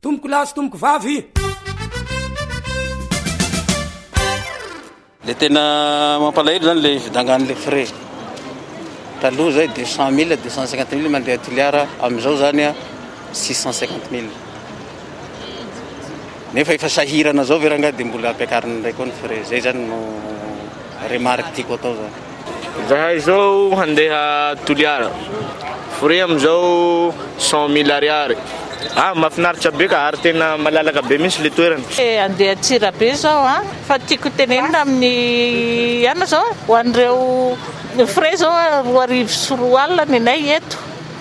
Tompoko lahy sy tompoko vavy. Le tena mampalahelo zany le fidangan'le frais. Taloha zay deux cent mille, deux cent cinquante mille mandeha toliara, amin'izao zany a six cent cinquante mille. Nefa efa sahirana zao ve rangahy de mbola ampiakarina indray koa ny frais, zay zany no remarque tiako atao zany. Zahay zao handeha Toliara, fourré amizao cent mille ariary, ah mafinaritra be ka ary tena malalaka be mintsy le toerana. Andeha Antsirabe zao an, fa tiako tenenina aminy ianao zao, ho an'ireo frais zao roa arivo sy roa alina ny anay eto.